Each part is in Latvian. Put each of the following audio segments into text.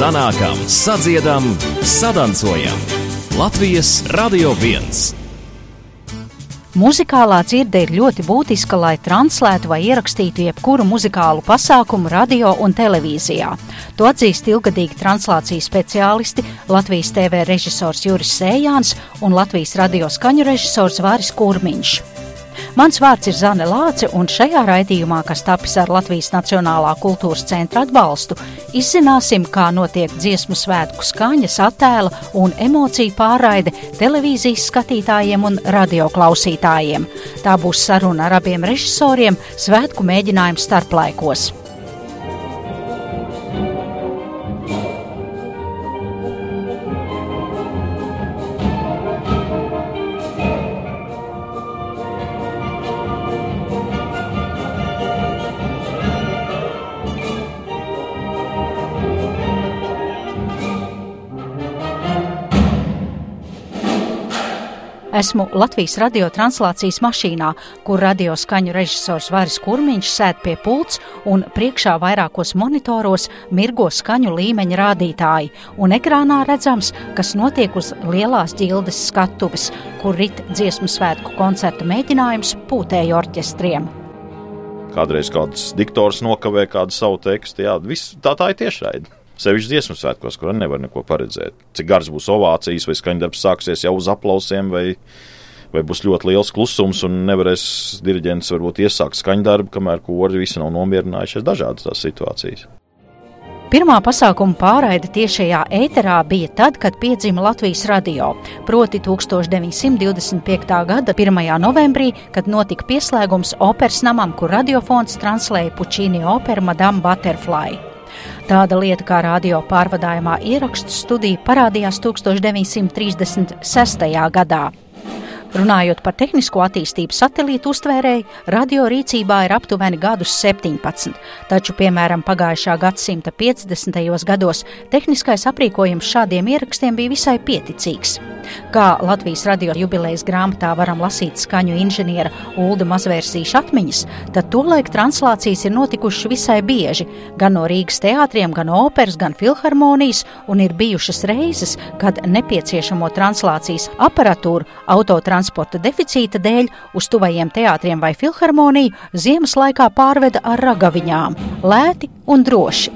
sanākam, sadziedam, sadancojam. Latvijas Radio 1! Muzikālā dzirde ir ļoti būtiska, lai translētu vai ierakstītu jebkuru muzikālu pasākumu radio un televīzijā. To atzīst ilgadīgi translācijas speciālisti Latvijas TV režisors Juris Sējāns un Latvijas radio skaņu režisors Vāris Kurmiņš. Mans vārds ir Zane Lāce, un šajā raidījumā, kas tapis ar Latvijas Nacionālā kultūras centra atbalstu, izzināsim, kā notiek dziesmu svētku skaņas, attēla un emociju pārraide televīzijas skatītājiem un radioklausītājiem. Tā būs saruna ar abiem režisoriem svētku mēģinājumu starplaikos. Esmu Latvijas radio translācijas mašīnā, kur radio skaņu režisors Vāris Kurmiņš sēd pie pults un priekšā vairākos monitoros mirgo skaņu līmeņa rādītāji, un ekrānā redzams, kas notiek uz lielās ģildes skatuves, kur rit dziesmu svētku koncerta mēģinājums pūtēju orķestriem. Kādreiz kāds diktors nokavē kādu savu tekstu, jā, viss tā, tā ir tiešraide. Sevišķi dziesmu svētkos, kur nevar neko paredzēt. Cik gars būs ovācijas, vai skaņdarbs sāksies jau uz aplausiem, vai, vai būs ļoti liels klusums, un nevarēs diriģents varbūt iesākt skaņdarbu, kamēr kori visi nav nomierinājušies dažādas tās situācijas. Pirmā pasākuma pārraide tiešajā ēterā bija tad, kad piedzima Latvijas radio, proti 1925. gada 1. novembrī, kad notika pieslēgums operas namam, kur radiofons translēja Pučīni operu Madame Butterfly. Tāda lieta kā radio pārvadājumā ierakstu studija parādījās 1936. gadā. Runājot par tehnisko attīstību satelītu uztvērēji, radio rīcībā ir aptuveni gadus 17, taču, piemēram, pagājušā gadsimta 50. gados tehniskais aprīkojums šādiem ierakstiem bija visai pieticīgs. Kā Latvijas radio jubilejas grāmatā varam lasīt skaņu inženiera Ulda Mazvērsīša atmiņas, tad tolaik translācijas ir notikušas visai bieži, gan no Rīgas teātriem, gan operas, gan filharmonijas, un ir bijušas reizes, kad nepieciešamo translācijas aparatūru autotransporta transporta deficīta dēļ uz tuvajiem teātriem vai filharmoniju ziemas laikā pārveda ar ragaviņām - lēti un droši.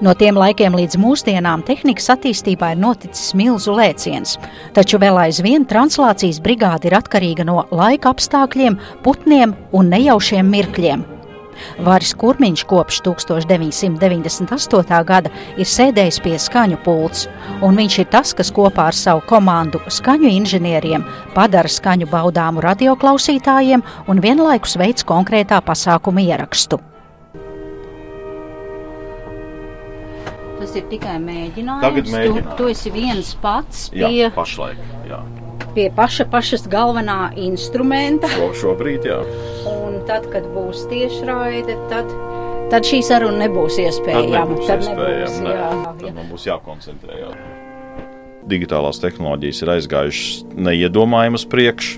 No tiem laikiem līdz mūsdienām tehnikas attīstībā ir noticis milzu lēciens, taču vēl aizvien translācijas brigāde ir atkarīga no laika apstākļiem, putniem un nejaušiem mirkļiem. Vāris Kurmiņš kopš 1998. gada ir sēdējis pie skaņu pults, un viņš ir tas, kas kopā ar savu komandu skaņu inženieriem padara skaņu baudāmu radioklausītājiem un vienlaikus veids konkrētā pasākuma ierakstu. Tas ir tikai mēģinājums. Tagad mēģinājums. Tu, tu esi viens pats Jā, pie, pašlaik. Jā. pie paša, pašas galvenā instrumenta. Šo, šobrīd, jā. Tad, kad būs tiešraide, tad, tad šī saruna nebūs iespējama. Tad nebūs Tad iespējams. nebūs, jā, Tad jā. man būs jākoncentrējās. Digitālās tehnoloģijas ir aizgājušas neiedomājamas priekš.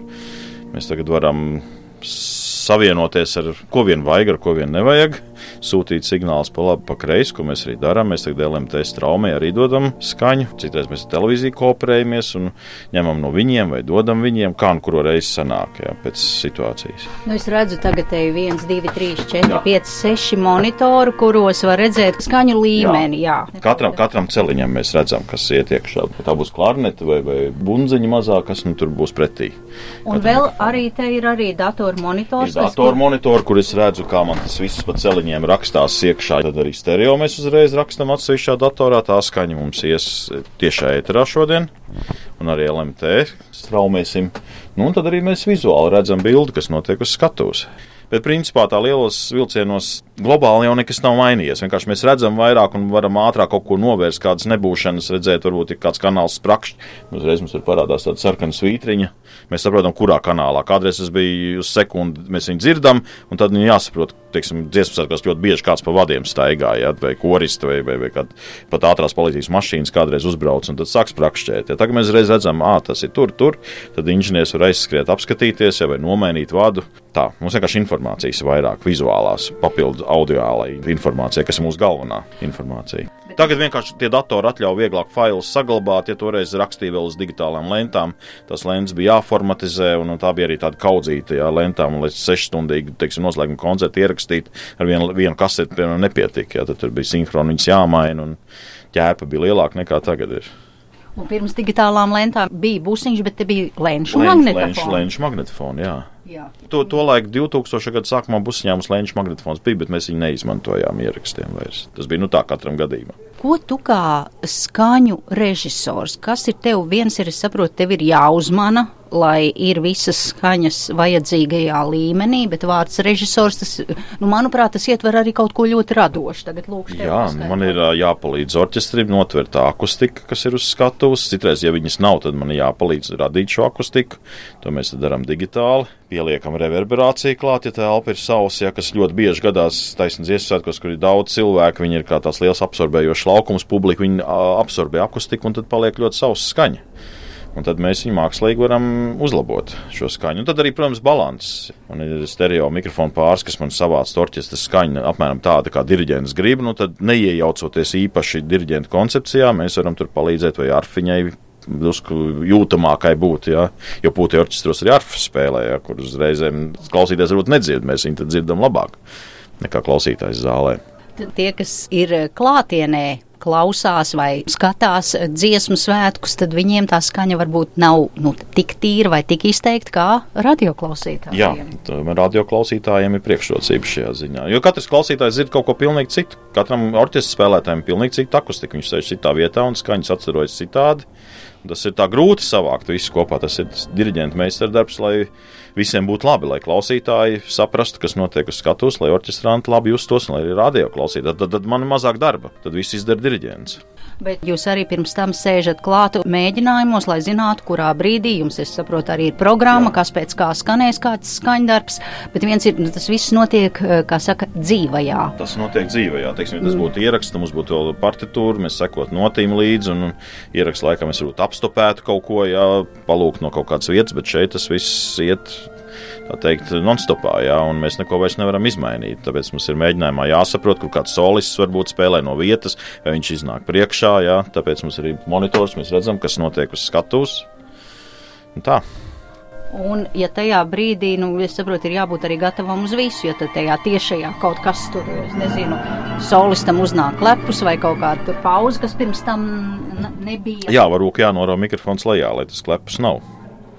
Mēs tagad varam savienoties ar ko vien vajag, ar ko vien nevajag. Sūtīt signālus pa labi, pa kreisi, ko mēs arī darām. Mēs tagad LMT straumē arī dodam skaņu. Citreiz mēs ar televīziju kooperējamies un ņemam no viņiem vai dodam viņiem, kā un kuru reizi sanāk, jā, pēc situācijas. Nu, es redzu, tagad te ir 1, 2, 3, 4, Jā. 5, 6 monitoru, kuros var redzēt skaņu līmeni. Jā. Katram, katram celiņam mēs redzam, kas iet iekšā. Tā būs klarnete vai, vai bunziņa mazāk, kas nu tur būs pretī. Un vēl arī te ir arī datoru monitors. Ir datoru monitori, kur es redzu, kā man tas viss pa celiņiem rakstās iekšā. Tad arī stereo mēs uzreiz rakstam atsevišķā datorā. Tā skaņa mums ies tiešā ēterā šodien. Un arī LMT straumēsim. Nu, un tad arī mēs vizuāli redzam bildi, kas notiek uz skatuves. Bet, principā, tā lielos vilcienos globāli jau nekas nav mainījies. Vienkārši mēs redzam vairāk un varam ātrāk kaut ko novērst, kādas nebūšanas, redzēt, varbūt ir kāds kanāls sprakšķis. Uzreiz mums ir parādās tāda sarkana svītriņa. Mēs saprotam, kurā kanālā. Kādreiz tas bija uz sekundi, mēs viņu dzirdam, un tad nu, jāsaprot, teiksim, dziesmas svētkos ļoti bieži kāds pa vadiem staigāja, ja, vai koristi, vai, vai, vai kād, pat ātrās palīdzības mašīnas kādreiz uzbrauc, un tad sāks prakšķēt. Ja. Tagad mēs reiz redzam, ah, tas ir tur, tur, tad inženieris var aizskriet, apskatīties, ja, vai nomainīt vadu. Tā, mums vienkārši informācijas vairāk, vizuālās, papildus audiālai informācijai, kas ir mūsu galvenā informācija. Tagad vienkārši tie datori atļauj vieglāk failus saglabāt, ja toreiz rakstīja vēl uz digitālām lentām. Tas lents bija jāformatizē, un, un tā bija arī tāda kaudzīta jā, lentām, līdz sešstundīgi, teiksim, noslēguma koncertu ierakstīt ar vienu, vienu kaseti, piemēram, nepietika. Jā, tad tur bija sinhroni, viņas jāmaina, un ķēpa bija lielāka nekā tagad ir. Un pirms digitālām lentām bija busiņš, bet te bija lēnšu magnetofons. Lēnšu magnetofons, jā. Jā. To, to laiku 2000. gada sākumā busiņā mums lēnšu magnetofons bija, bet mēs viņu neizmantojām ierakstiem vairs. Tas bija nu tā katram gadījumam. Ko tu kā skaņu režisors, kas ir tev viens, ir, es saprotu, tev ir jāuzmana lai ir visas skaņas vajadzīgajā līmenī, bet vārds režisors, tas, nu, manuprāt, tas ietver arī kaut ko ļoti radošu. Tagad tev. Jā, man ir jāpalīdz orķestrim notvert tā akustika, kas ir uz skatuves. Citreiz, ja viņas nav, tad man jāpalīdz radīt šo akustiku. To mēs darām digitāli. Pieliekam reverberāciju klāt, ja telpa ir sausa, ja, kas ļoti bieži gadās taisnība dziesmu, kur ir daudz cilvēku. Viņi ir kā tās liels absorbējošs laukums, publika, viņi absorbē akustiku un tad paliek ļoti sausa skaņa. Un tad mēs viņu mākslīgi varam uzlabot šo skaņu. Un tad arī, protams, balans. Un ir stereo mikrofona pāris, kas man savāc orķestra skaņu apmēram tāda, kā diriģents grib. Nu, tad neiejaucoties īpaši diriģenta koncepcijā, mēs varam tur palīdzēt vai arfiņai drusku jūtamākai būt. Ja? Jo pūti orķestros arī arfa spēlē, ja? kur uzreiz klausītājs varbūt nedzird, mēs viņu dzirdam labāk nekā klausītājs zālē. Tie, kas ir klātienē, klausās vai skatās dziesmu svētkus, tad viņiem tā skaņa varbūt nav nu, tik tīra vai tik izteikta kā radioklausītājiem. Jā, radioklausītājiem ir priekšrocības šajā ziņā. Jo katrs klausītājs zina kaut ko pilnīgi citu. Katram orķestra spēlētājam ir pilnīgi cita akustika. Viņš sēž citā vietā un skaņas atcerojas citādi. Tas ir tā grūti savākt visu kopā. Tas ir diriģenta meistardarbs, lai visiem būtu labi, lai klausītāji saprastu, kas notiek uz skatuves, lai orķestranti labi justos un lai arī radio klausītāji. Tad, tad man ir mazāk darba, tad viss izdara diriģents bet jūs arī pirms tam sēžat klātu mēģinājumos, lai zinātu, kurā brīdī jums, es saprotu, arī ir programma, Jā. kas pēc kā skanēs kāds skaņdarbs, bet viens ir, nu, tas viss notiek, eh, kā saka, dzīvajā. Tas notiek dzīvajā, teiksim, ja tas mm. būtu ieraksts, mums būtu vēl partitūra, mēs sekot notīm līdzi, un, un ieraksts laikam mēs varbūt apstopētu kaut ko, jā, palūkt no kaut kādas vietas, bet šeit tas viss iet tā teikt, non-stopā, jā, un mēs neko vairs nevaram izmainīt. Tāpēc mums ir mēģinājumā jāsaprot, kur kāds solists varbūt spēlē no vietas, vai viņš iznāk priekšā, jā, tāpēc mums ir monitors, mēs redzam, kas notiek uz skatuves. Tā. Un, ja tajā brīdī, nu, es saprotu, ir jābūt arī gatavam uz visu, tad tajā tiešajā kaut kas tur, es nezinu, solistam uznāk lepus vai kaut kāda pauze, kas pirms tam nebija. Jā, varbūt jānorā mikrofons lejā, lai tas klepus nav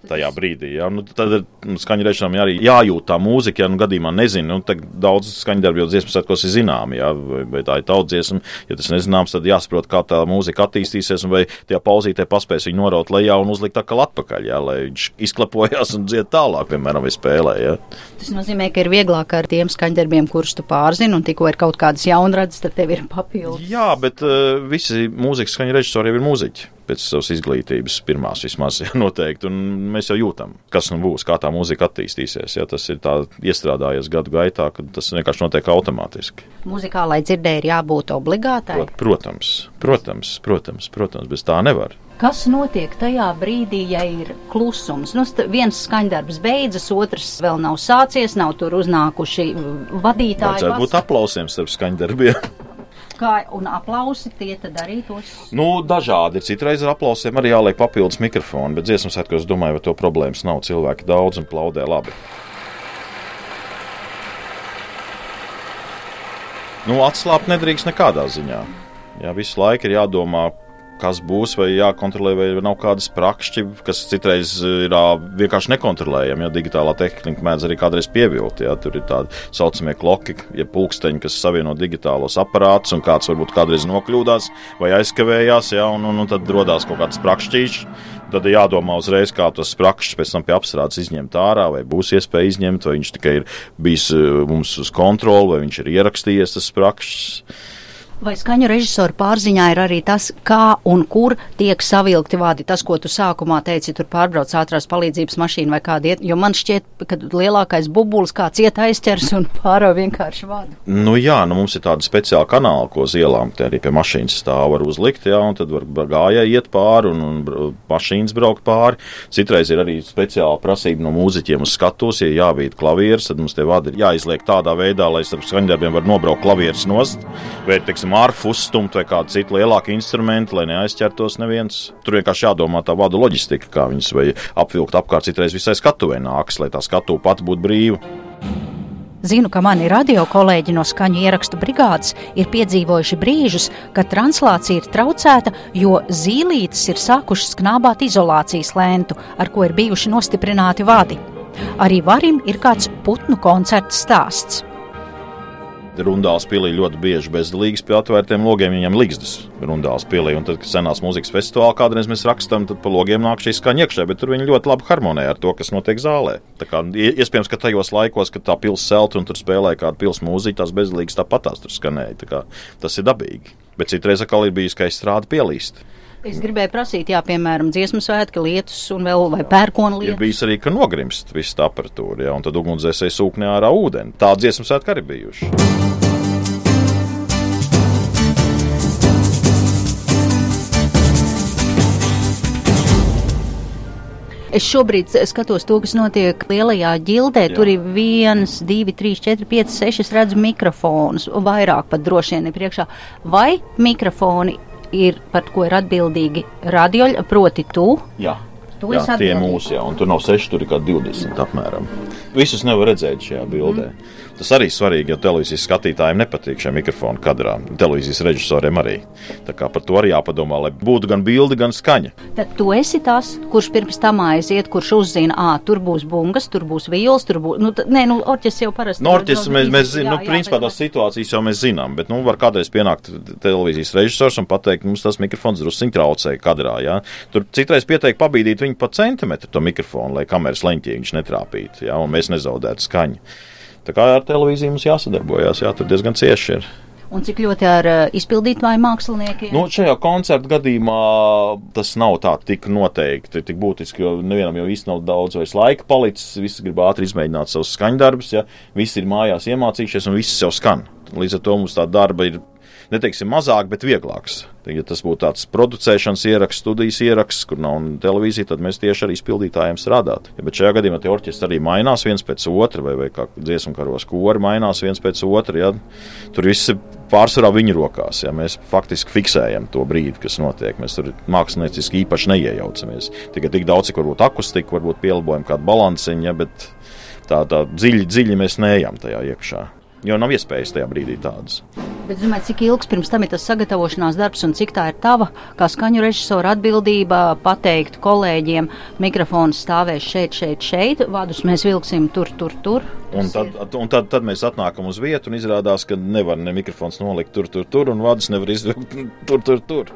tajā brīdī. Ja? Nu, tad ir nu, skaņu režisūram arī jājūt tā mūzika, ja nu gadījumā nezinu. Nu, daudz skaņu darbu jau dziesmas atkos ir zināmi, ja? vai, vai tā ir tautsdziesma. Ja tas nezināms, tad jāsaprot, kā tā mūzika attīstīsies, un vai tajā pauzītē paspēs viņu noraut lejā un uzlikt atkal atpakaļ, ja? lai viņš izklapojās un dzied tālāk, piemēram, vai spēlē. Ja? Tas nozīmē, ka ir vieglāk ar tiem skaņdarbiem, kurus tu pārzini, un tikko ir kaut kādas jaunradas, tad tev ir papildus. Jā, bet uh, visi mūzikas skaņu režisori jau ir mūziķi pēc savas izglītības, pirmās vismaz ja, noteikti. Un mēs jau jūtam, kas nu būs, kā tā mūzika attīstīsies. Ja, tas ir iestrādājies gadu gaitā, kad tas vienkārši notiek automātiski. Mūzikālai dzirdēji ir jābūt obligātai. Protams, protams, protams, protams, bez tā nevar. Kas notiek tajā brīdī, ja ir klusums? Nu, viens skaņdarbs beidzas, otrs vēl nav sācies, nav tur uznākuši vadītāji. Vajadzētu būt aplausiem starp skaņdarbiem. Kā, un aplausi tie tad arī tos? Nu, dažādi ir. Citreiz ar aplausiem arī jāliek papildus mikrofoni, bet dziesmas svētkos domāju, vai to problēmas nav. Cilvēki daudz un plaudē labi. Nu, atslābt nedrīkst nekādā ziņā. Jā, visu laiku ir jādomā, kas būs, vai jākontrolē, vai nav kādas prakšķi, kas citreiz ir vienkārši nekontrolējami. Ja digitālā tehnika mēdz arī kādreiz pievilkt. Ja, tur ir tādi saucamie kloki, ja pulksteņi, kas savieno digitālos aparātus, un kāds varbūt kādreiz nokļūdās vai aizkavējās, ja, un, un, un tad radās kaut kāds prakšķīšs. Tad ir jādomā uzreiz, kā tos prakšus pēc tam pie apstrādes izņemt ārā, vai būs iespēja izņemt, vai viņš tikai ir bijis mums uz kontroli, vai viņš ir ierakstījies tas prakšs. Vai skaņu režisora pārziņā ir arī tas, kā un kur tiek savilkti vārdi? Tas, ko tu sākumā teici, tur pārbrauc ātrās palīdzības mašīna vai kāda iet, jo man šķiet, ka lielākais bubulis kāds iet aizķers un pāro vienkārši vārdu. Nu jā, nu mums ir tāda speciāla kanāla, ko uz ielām te arī pie mašīnas stāv var uzlikt, jā, un tad var gājai iet pāri un, un mašīnas braukt pāri. Citreiz ir arī speciāla prasība no mūziķiem uz skatus, ja jāvīt klavieres, tad mums tie vārdi ir jāizliek tādā veidā, lai starp skaņdarbiem var nobraukt klavieres nost, vai, teiksim, arfu uzstumt vai kādu citu lielāku instrumentu, lai neaizķertos neviens. Tur vienkārši jādomā tā vadu loģistika, kā viņas vai apvilkt apkārt citreiz visai skatuvē nāks, lai tā skatu pati būtu brīva. Zinu, ka mani radio kolēģi no skaņu ierakstu brigādes ir piedzīvojuši brīžus, kad translācija ir traucēta, jo zīlītes ir sākušas knābāt izolācijas lēntu, ar ko ir bijuši nostiprināti vadi. Arī varim ir kāds putnu koncerts stāsts. Rundāls pilī ļoti bieži bezdalīgs pie atvērtiem logiem, viņam līgstas Rundāls pilī. Un tad, kad senās mūzikas festivālā kādreiz mēs rakstām, tad pa logiem nāk šī skaņa iekšā, bet tur viņi ļoti labi harmonē ar to, kas notiek zālē. Tā kā iespējams, ka tajos laikos, kad tā pils celta un tur spēlēja kādu pils mūziku, tās bezdalīgas tāpatās tur skanēja. Tas ir dabīgi. Bet citreiz atkal ir bijis, ka izstrāde pielīst. Es gribēju prasīt, jā, piemēram, dziesmu svētki, lietus un vēl vai pērkona lietas. Ir bijis arī, ka nogrimst viss tā aparatūra, jā, un tad ugunsdzēsēji sūknē ārā ūdeni. Tā dziesmu svētki arī bijuši. Es šobrīd skatos to, kas notiek lielajā ģildē. Jā. Tur ir viens, divi, trīs, četri, pieci, seši. Es redzu mikrofonus, vairāk pat droši vien ir priekšā. Vai mikrofoni ir par ko ir atbildīgi radioļi, proti tu? Jā. Jā, tie ir mūsu, jā, un tur nav 6, tur ir kā 20 apmēram. Visus nevar redzēt šajā bildē. Mm. Tas arī svarīgi, jo televīzijas skatītājiem nepatīk šie mikrofoni kadrā. Televīzijas režisoriem arī. Tā kā par to arī jāpadomā, lai būtu gan bilde, gan skaņa. Tad tu esi tas, kurš pirms tam aiziet, kurš uzzina, ah, tur būs bungas, tur būs vīls, tur būs. Nu, nē, nu, orķestris jau parasti. No, orķestris mēs, mēs zinām, nu, principā tās situācijas jau mēs zinām, bet, nu, var kādreiz pienākt televīzijas režisors un pateikt, mums tas mikrofons drusciņ traucēja kadrā, jā. Tur citreiz pieteikt pabīdīt viņu pa centimetru to mikrofonu, lai kameras leņķī viņš netrāpītu, jā, un mēs nezaudētu skaņu. Tā kā ar televīziju mums jāsadarbojas, jā, tur diezgan cieši ir. Un cik ļoti ar uh, izpildītāju māksliniekiem? Nu, šajā koncerta gadījumā tas nav tā tik noteikti, tik būtiski, jo nevienam jau īsti nav daudz vairs laika palicis. Visi grib ātri izmēģināt savus skaņdarbus, ja visi ir mājās iemācījušies un viss jau skan. Līdz ar to mums tā darba ir neteiksim mazāk, bet vieglāks. Ja tas būtu tāds producēšanas ieraksts, studijas ieraksts, kur nav televīzija, tad mēs tieši arī izpildītājiem strādātu. Ja, bet šajā gadījumā tie orķestri arī mainās viens pēc otra, vai, vai kā dziesmu karos kori mainās viens pēc otra. Ja. Tur viss ir pārsvarā viņu rokās. Ja. Mēs faktiski fiksējam to brīdi, kas notiek. Mēs tur mākslinieciski īpaši neiejaucamies. Tikai tik daudz, cik varbūt akustika, varbūt pielabojam kādu balansiņu, ja, bet tā, tā dziļi, dziļi mēs neejam tajā iekšā jo nav iespējas tajā brīdī tādas. Bet, domāju, cik ilgs pirms tam ir tas sagatavošanās darbs, un cik tā ir tava, kā skaņu režisora atbildība pateikt kolēģiem, mikrofons stāvēs šeit, šeit, šeit, vadus mēs vilksim tur, tur, tur. Un tad, un tad, tad mēs atnākam uz vietu, un izrādās, ka nevar ne mikrofons nolikt tur, tur, tur, un vadus nevar izvilkt tur, tur, tur.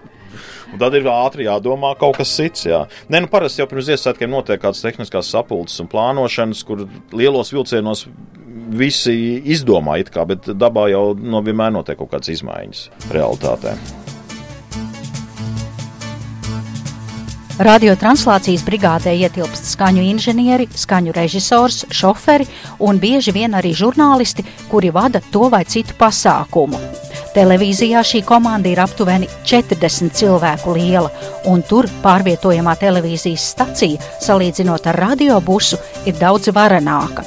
Un tad ir ātri jādomā kaut kas cits. Jā. Nē, nu parasti jau pirms Ziemassvētkiem notiek kādas tehniskās sapulces un plānošanas, kur lielos vilcienos visi izdomā, kā, bet dabā jau no vienmēr notiek kaut kādas izmaiņas realitātē. Radiotranslācijas brigādē ietilpst skaņu inženieri, skaņu režisors, šoferi un bieži vien arī žurnālisti, kuri vada to vai citu pasākumu. Televīzijā šī komanda ir aptuveni 40 cilvēku liela, un tur pārvietojamā televīzijas stacija, salīdzinot ar radiobusu, ir daudz varenāka.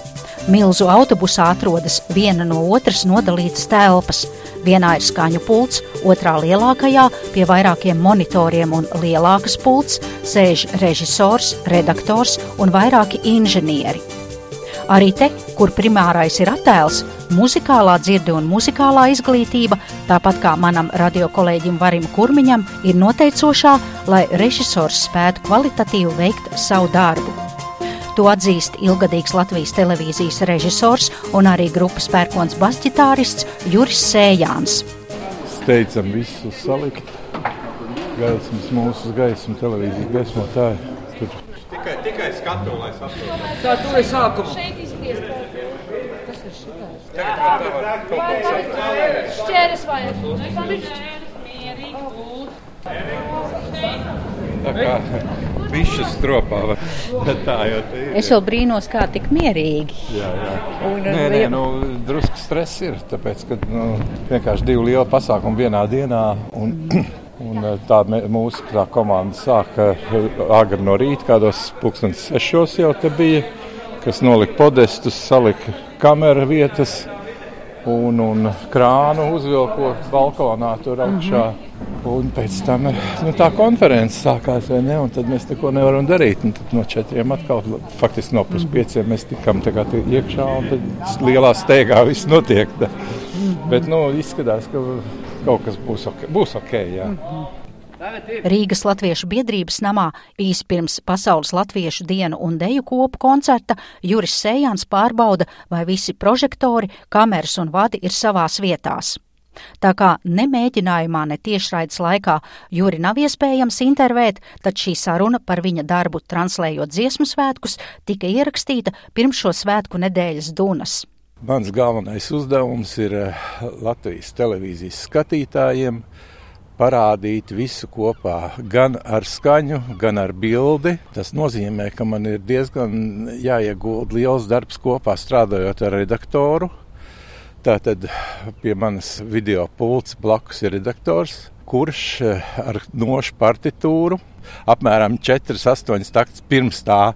Milzu autobusā atrodas viena no otras nodalītas telpas. Vienā ir skaņu pults, otrā lielākajā pie vairākiem monitoriem un lielākas pults sēž režisors, redaktors un vairāki inženieri. Arī te, kur primārais ir attēls, muzikālā dzirde un muzikālā izglītība, tāpat kā manam radiokolēģim Varim Kurmiņam, ir noteicošā, lai režisors spētu kvalitatīvi veikt savu darbu. To atzīst ilgadīgs Latvijas televīzijas režisors un arī grupas pērkons basģitārists Juris Sējāns. Steidzam visu salikt, gaismas mūsu gaismu televīzijas gaismotāji. Tur. Tikai, tikai skatu, lai saprotu. Tā tur ir sākuma. Mierīgi būt. Tā kā bišķi stropā. Tā jau tā ir. Es jau brīnos, kā tik mierīgi. Jā, jā. Un, Nē, nē, nu, drusku stress ir. Tāpēc, ka nu, vienkārši divi lieli pasākumi vienā dienā. Un, un tā mē- mūsu tā komanda sāka agri no rīta, kādos pusdienas sešos jau te bija, kas nolika podestus, salika kameru vietas un, un krānu uzvilkot balkonā tur augšā. Un pēc tam nu, tā konference sākās, ne? Un tad mēs neko nevaram darīt. Un tad no četriem atkal, faktiski no puspieciem, mēs tikām iekšā, un tad lielā steigā viss notiek. Tā. Bet nu, izskatās, ka kaut kas būs ok. Būs ok jā. Rīgas Latviešu biedrības namā īsi pirms Pasaules Latviešu dienu un deju kopu koncerta Juris Sējāns pārbauda, vai visi prožektori, kameras un vadi ir savās vietās. Tā kā ne mēģinājumā, ne tiešraides laikā Juri nav iespējams intervēt, tad šī saruna par viņa darbu translējot dziesmu svētkus tika ierakstīta pirms šo svētku nedēļas dunas. Mans galvenais uzdevums ir eh, Latvijas televīzijas skatītājiem parādīt visu kopā, gan ar skaņu, gan ar bildi. Tas nozīmē, ka man ir diezgan jāiegulda liels darbs kopā strādājot ar redaktoru. Tātad pie manas video pults blakus ir redaktors, kurš eh, ar nošu partitūru apmēram 4-8 taktus pirms tā,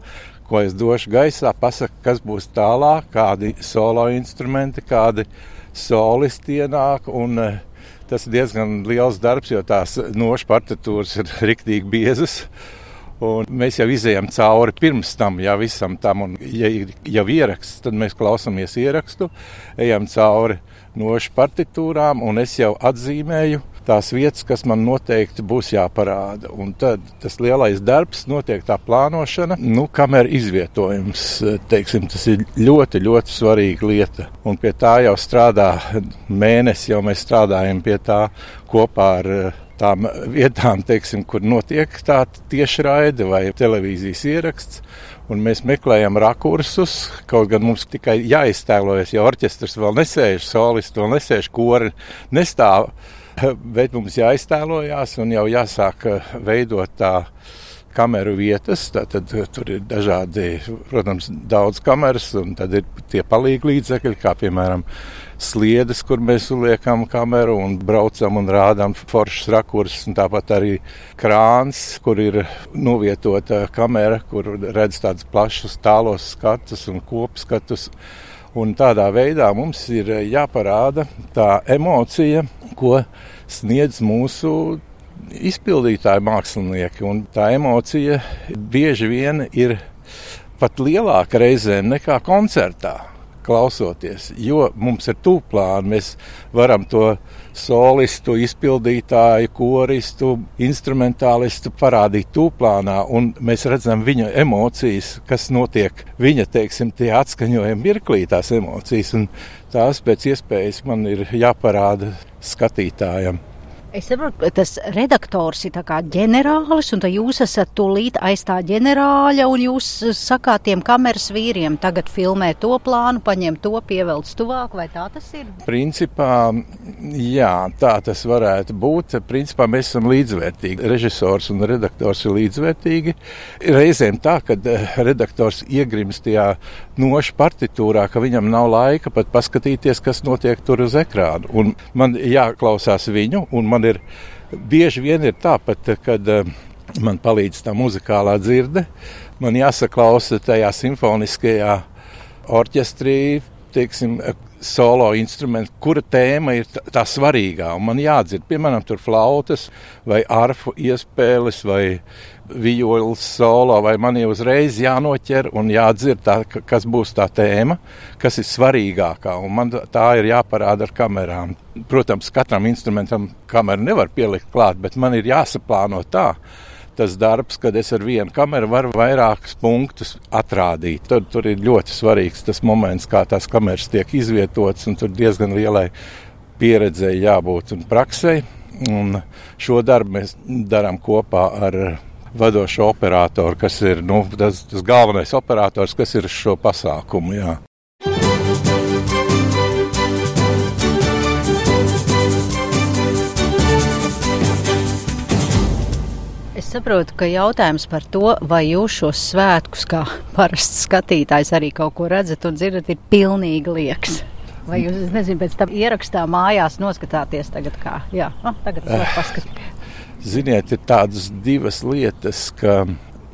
ko es došu gaisā, pasaka, kas būs tālāk, kādi solo instrumenti, kādi solisti ienāk. Un, eh, tas ir diezgan liels darbs, jo tās nošu partitūras ir riktīgi biezas. Un mēs jau izējām cauri pirms tam, jau visam tam, un, ja ir jau ieraksts, tad mēs klausāmies ierakstu, ejam cauri nošu partitūrām, un es jau atzīmēju tās vietas, kas man noteikti būs jāparāda. Un tad tas lielais darbs notiek tā plānošana, nu, kamēr izvietojums, teiksim, tas ir ļoti, ļoti svarīga lieta. Un pie tā jau strādā mēnesi, jau mēs strādājam pie tā kopā ar tām vietām, teiksim, kur notiek tā tiešraide vai televīzijas ieraksts. Un mēs meklējam rakursus, kaut gan mums tikai jāiztēlojas, ja orķestris vēl nesēž, solists vēl nesēž, kori nestāv. Bet mums jāiztēlojās un jau jāsāk veidot tā kameru vietas. Tad tur ir dažādi, protams, daudz kameras, un tad ir tie palīgi līdzekļi, kā piemēram sliedes, kur mēs uliekam kameru un braucam un rādām foršas rakursus, tāpat arī krāns, kur ir novietota kamera, kur redz tādus plašus tālos skatus un kopskatus. Un tādā veidā mums ir jāparāda tā emocija, ko sniedz mūsu izpildītāji mākslinieki. Un tā emocija bieži vien ir pat lielāka reizēm nekā koncertā. Klausoties, jo mums ir tūplāni, mēs varam to solistu, izpildītāju, koristu, instrumentālistu parādīt tūplānā, un mēs redzam viņa emocijas, kas notiek viņa, teiksim, tie atskaņojumi mirklī tās emocijas, un tās pēc iespējas man ir jāparāda skatītājam. Es saprotu, ka tas redaktors ir kā ģenerālis, un jūs esat tūlīt aiz tā ģenerāļa, un jūs sakāt tiem kameras vīriem, tagad filmē to plānu, paņem to, pievelc tuvāk, vai tā tas ir? Principā, jā, tā tas varētu būt. Principā mēs esam līdzvērtīgi. Režisors un redaktors ir līdzvērtīgi. Reizēm tā, ka redaktors iegrimst tajā nošu partitūrā, ka viņam nav laika pat paskatīties, kas notiek tur uz ekrāna. Un man jāklausās viņu, un man ir bieži vien ir tāpat, kad man palīdz tā muzikālā dzirde, man jāsaklausa tajā simfoniskajā orķestrī, teiksim, solo instrumentu, kura tēma ir tā, tā svarīgā. Man jādzird, piemēram, tur flautas vai arfu iespēles vai vijoles solo, vai man jau uzreiz jānoķer un jādzird, tā, kas būs tā tēma, kas ir svarīgākā. Man tā ir jāparāda ar kamerām. Protams, katram instrumentam kameru nevar pielikt klāt, bet man ir jāsaplāno tā tas darbs, kad es ar vienu kameru varu vairākus punktus atrādīt. Tur, tur ir ļoti svarīgs tas moments, kā tās kameras tiek izvietotas, un tur diezgan lielai pieredzei jābūt un praksei. Un šo darbu mēs darām kopā ar vadošo operatoru, kas ir nu, tas, tas galvenais operators, kas ir šo pasākumu. Jā. Es saprotu, ka jautājums par to, vai jūs šos svētkus, kā parasts skatītājs, arī kaut ko redzat un dzirdat, ir pilnīgi liekas. Vai jūs, es nezinu, pēc tam ierakstā mājās noskatāties tagad kā? Jā, oh, tagad es varu paskatīties. Ziniet, ir tādas divas lietas, ka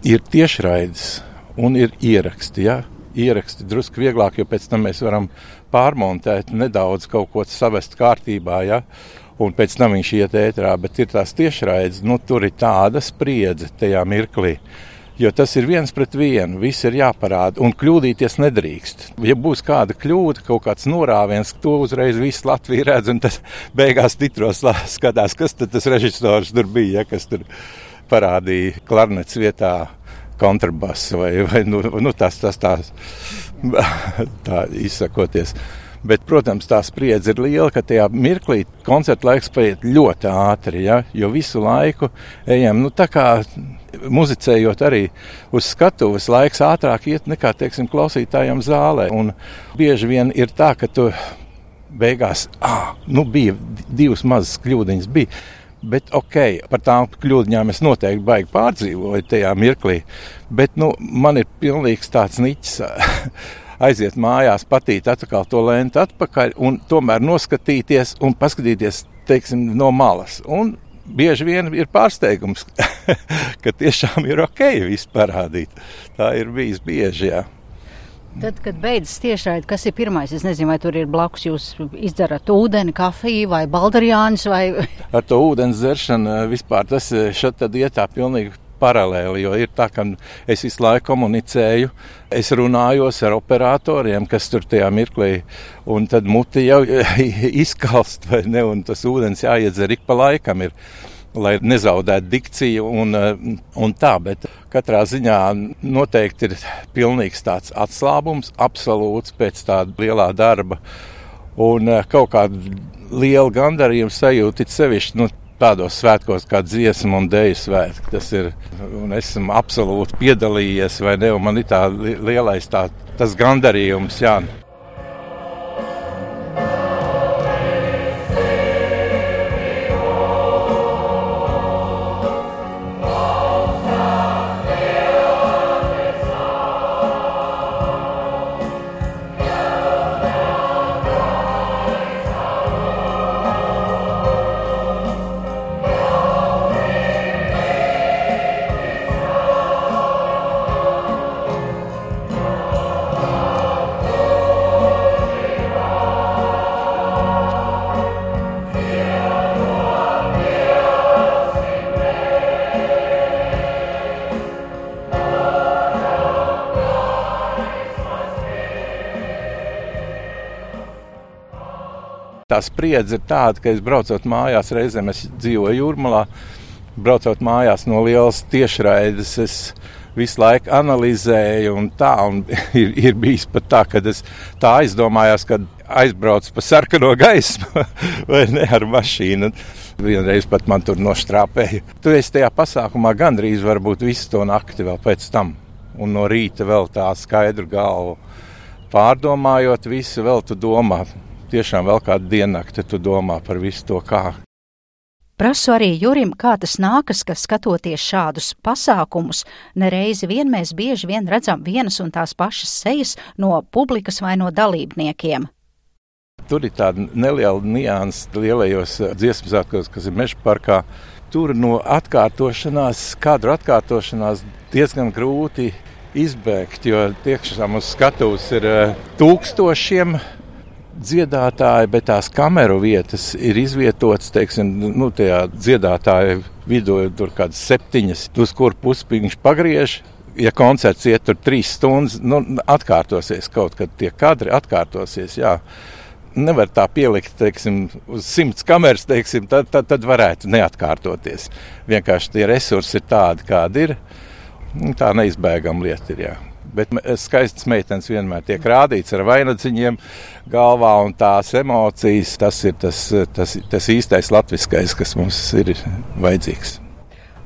ir tiešraides un ir ieraksti. Ja? Ieraksti drusku vieglāk, jo pēc tam mēs varam pārmontēt nedaudz kaut ko savest kārtībā. Ja? Un pēc tam viņš iet ētrā, bet ir tās tiešraides, nu tur ir tāda spriedze tajā mirklī. Jo tas ir viens pret vienu, viss ir jāparāda, un kļūdīties nedrīkst. Ja būs kāda kļūda, kaut kāds norāviens, to uzreiz viss Latvija redz, un tas beigās titros skatās, kas tas režisors tur bija, ja, kas tur parādīja klarnets vietā kontrabasu vai, vai nu, nu, tas, tas tās, tā izsakoties. Bet, protams, tā spriedze ir liela, ka tajā mirklī koncerta laiks paiet ļoti ātri, ja? jo visu laiku ejam, nu tā kā muzicējot arī uz skatuves, laiks ātrāk iet nekā, teiksim, klausītājiem zālē. Un bieži vien ir tā, ka tu beigās, ah, nu bija divas mazas kļūdiņas, bija. Bet, ok, par tām kļūdām es noteikti baigi pārdzīvoju tajā mirklī. Bet nu, man ir pilnīgs tāds niķis aiziet mājās, patīt atkal to lēnu atpakaļ un tomēr noskatīties un paskatīties teiksim, no malas. Un bieži vien ir pārsteigums, ka tiešām ir ok viss parādīt. Tā ir bijis bieži. Jā. Tad, kad beidzas tiešraidi, kas ir pirmais? Es nezinu, vai tur ir blakus jūs izdzerat ūdeni, kafiju vai baldarjāņus. Vai... Ar to ūdens dzeršanu vispār tas šeit tad ietā pilnīgi paralēli, jo ir tā, ka es visu laiku komunicēju, es runājos ar operatoriem, kas tur tajā mirklī, un tad muti jau izkalst, vai ne, un tas ūdens jāiedzer ik pa laikam. Ir lai nezaudētu dikciju un, un tā, bet katrā ziņā noteikti ir pilnīgs tāds atslābums, absolūts pēc tāda lielā darba un eh, kaut kāda liela gandarījuma sajūta, it sevišķi nu, tādos svētkos kā dziesmu un dēļu svētki. Tas ir, un esmu absolūti piedalījies, vai ne, man ir tā lielais tā, gandarījums, jā. Tā spriedze ir tāda, ka es braucot mājās, reizēm es dzīvoju jūrmalā, braucot mājās no lielas tiešraides. Es visu laiku analizēju, un tā un ir, ir bijis pat tā, ka es tā aizdomājos, kad aizbraucu pa sarkano gaismu vai ne ar mašīnu. Vienreiz pat man tur noštrāpēja. Tu esi tajā pasākumā gandrīz varbūt visu to nakti vēl pēc tam, un no rīta vēl tā skaidru galvu. Pārdomājot visu, vēl tu domā, tiešām vēl kādu diennakti tu domā par visu to kā. Prasu arī Jurim, kā tas nākas, ka skatoties šādus pasākumus, nereizi vien mēs bieži vien redzam vienas un tās pašas sejas no publikas vai no dalībniekiem. Tur ir tāda neliela nianses lielajos dziesmu svētkos, kas ir meža parkā. Tur no atkārtošanās, kadru atkārtošanās diezgan grūti izbēgt, jo tiešām uz skatuves ir eh, tūkstošiem dziedātāji, bet tās kameru vietas ir izvietotas, teiksim, nu, tajā dziedātāja vidū tur kādas septiņas, uz kur pusi viņš pagriež. Ja koncerts iet tur trīs stundas, nu, atkārtosies kaut kad tie kadri, atkārtosies. Jā. Nevar tā pielikt, teiksim, uz simts kameras, teiksim, tad, tad, tad varētu neatkārtoties. Vienkārši tie resursi ir tādi, kādi ir. Tā neizbēgama lieta ir. Jā. Bet skaistas meitenes vienmēr tiek rādītas ar vainagdziņiem galvā, un tās emocijas, tas ir tas, tas, tas īstais latviskais, kas mums ir vajadzīgs.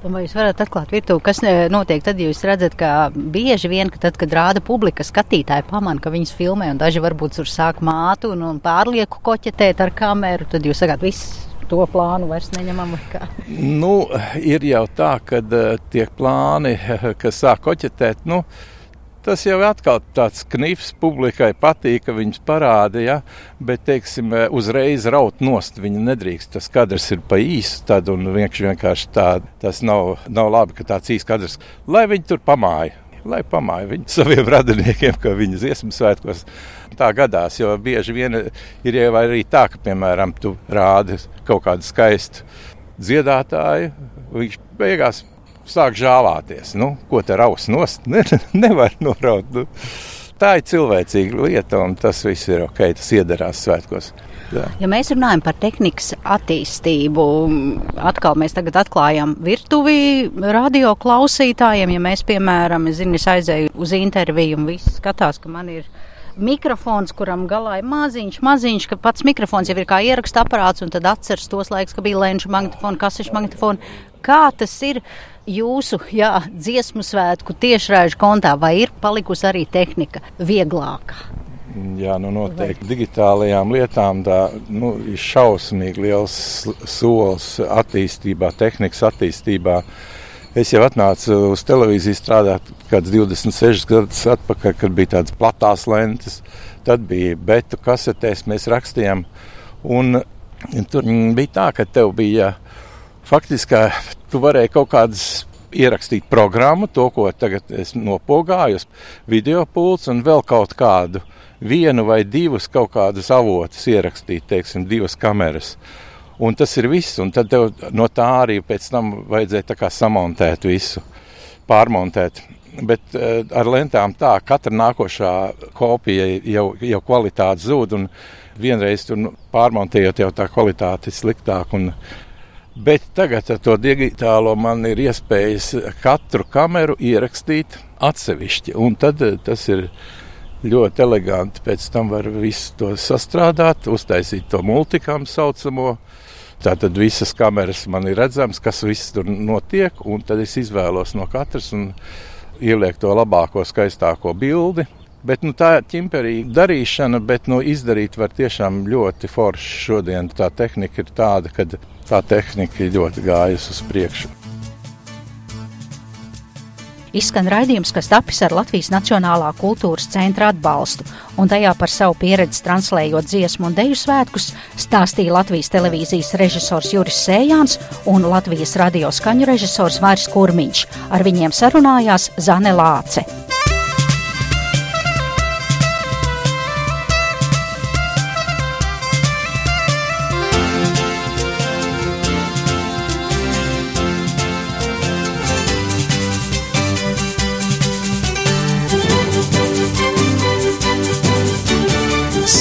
Un vai jūs varat atklāt virtuvi, kas notiek tad, ja jūs redzat, ka bieži vien, ka tad, kad rāda publika, skatītāji pamana, ka viņas filmē, un daži varbūt tur sāk mātu un, un pārlieku koķetēt ar kameru, tad jūs sakāt, viss to plānu vairs neņemam. Kā? Nu, ir jau tā, ka uh, tiek plāni, kas sāk koķetēt. Nu, Tas jau atkal tāds knifs publikai patīk, ka viņas parāda, ja, bet, teiksim, uzreiz raut nost viņa nedrīkst. Tas kadrs ir pa īsu, tad un vienkārši tā, tas nav, nav labi, ka tāds īsts kadrs, lai viņi tur pamāja lai pamāja viņu saviem radiniekiem, ka viņa dziesmu svētkos. Tā gadās, jo bieži vien ir jau arī tā, ka, piemēram, tu rādi kaut kādu skaistu dziedātāju, viņš beigās sāk žāvāties. Nu, ko te raus nost? Ne, nevar noraut. Nu. Tā ir cilvēcīga lieta, un tas viss ir ok, tas iedarās svētkos. Jā. Ja mēs runājam par tehnikas attīstību, atkal mēs tagad atklājam virtuvi radio klausītājiem. Ja mēs, piemēram, zinu, es aizēju uz interviju un viss skatās, ka man ir mikrofons, kuram galā ir maziņš, maziņš, ka pats mikrofons jau ir kā ieraksta aparāts, un tad atceras tos laikus, ka bija lēnšu magnetofona, kasešu magnetofona. Kā tas ir jūsu jā, dziesmu svētku tiešraižu kontā, vai ir palikusi arī tehnika vieglāka? Jā, nu noteikti digitālajām lietām tā nu, ir šausmīgi liels solis attīstībā, tehnikas attīstībā. Es jau atnācu uz televīziju strādāt kādus 26 gadus atpakaļ, kad bija tādas platās lentes. Tad bija betu kasetēs, mēs rakstījām. Un tur bija tā, ka tev bija faktiski tu varēji kaut kādas ierakstīt programmu, to, ko tagad es nopogāju, video pults un vēl kaut kādu vienu vai divus kaut kādus avotus ierakstīt, teiksim, divas kameras. Un tas ir viss, un tad no tā arī pēc tam vajadzēja samontēt visu, pārmontēt. Bet uh, ar lentām tā, katra nākošā kopija jau, jau kvalitāte zūd, un vienreiz tur nu, pārmontējot, jau tā kvalitāte ir sliktāka. Bet tagad ar to digitālo man ir iespējas katru kameru ierakstīt atsevišķi, un tad eh, tas ir ļoti eleganti. Pēc tam var visu to sastrādāt, uztaisīt to multikāmu saucamo. Tātad visas kameras man ir redzamas, kas viss tur notiek, un tad es izvēlos no katras un ielieku to labāko, skaistāko bildi. Bet, nu, tā ir ķimperīga darīšana, bet nu, izdarīt var tiešām ļoti forši. Šodien tā tehnika ir tāda, ka tā tehnika ļoti gājusi uz priekšu. Izskan raidījums, kas tapis ar Latvijas Nacionālā kultūras centra atbalstu, un tajā par savu pieredzi translējot dziesmu un deju svētkus stāstīja Latvijas televīzijas režisors Juris Sējāns un Latvijas radio skaņu režisors Vairs Kurmiņš. Ar viņiem sarunājās Zane Lāce.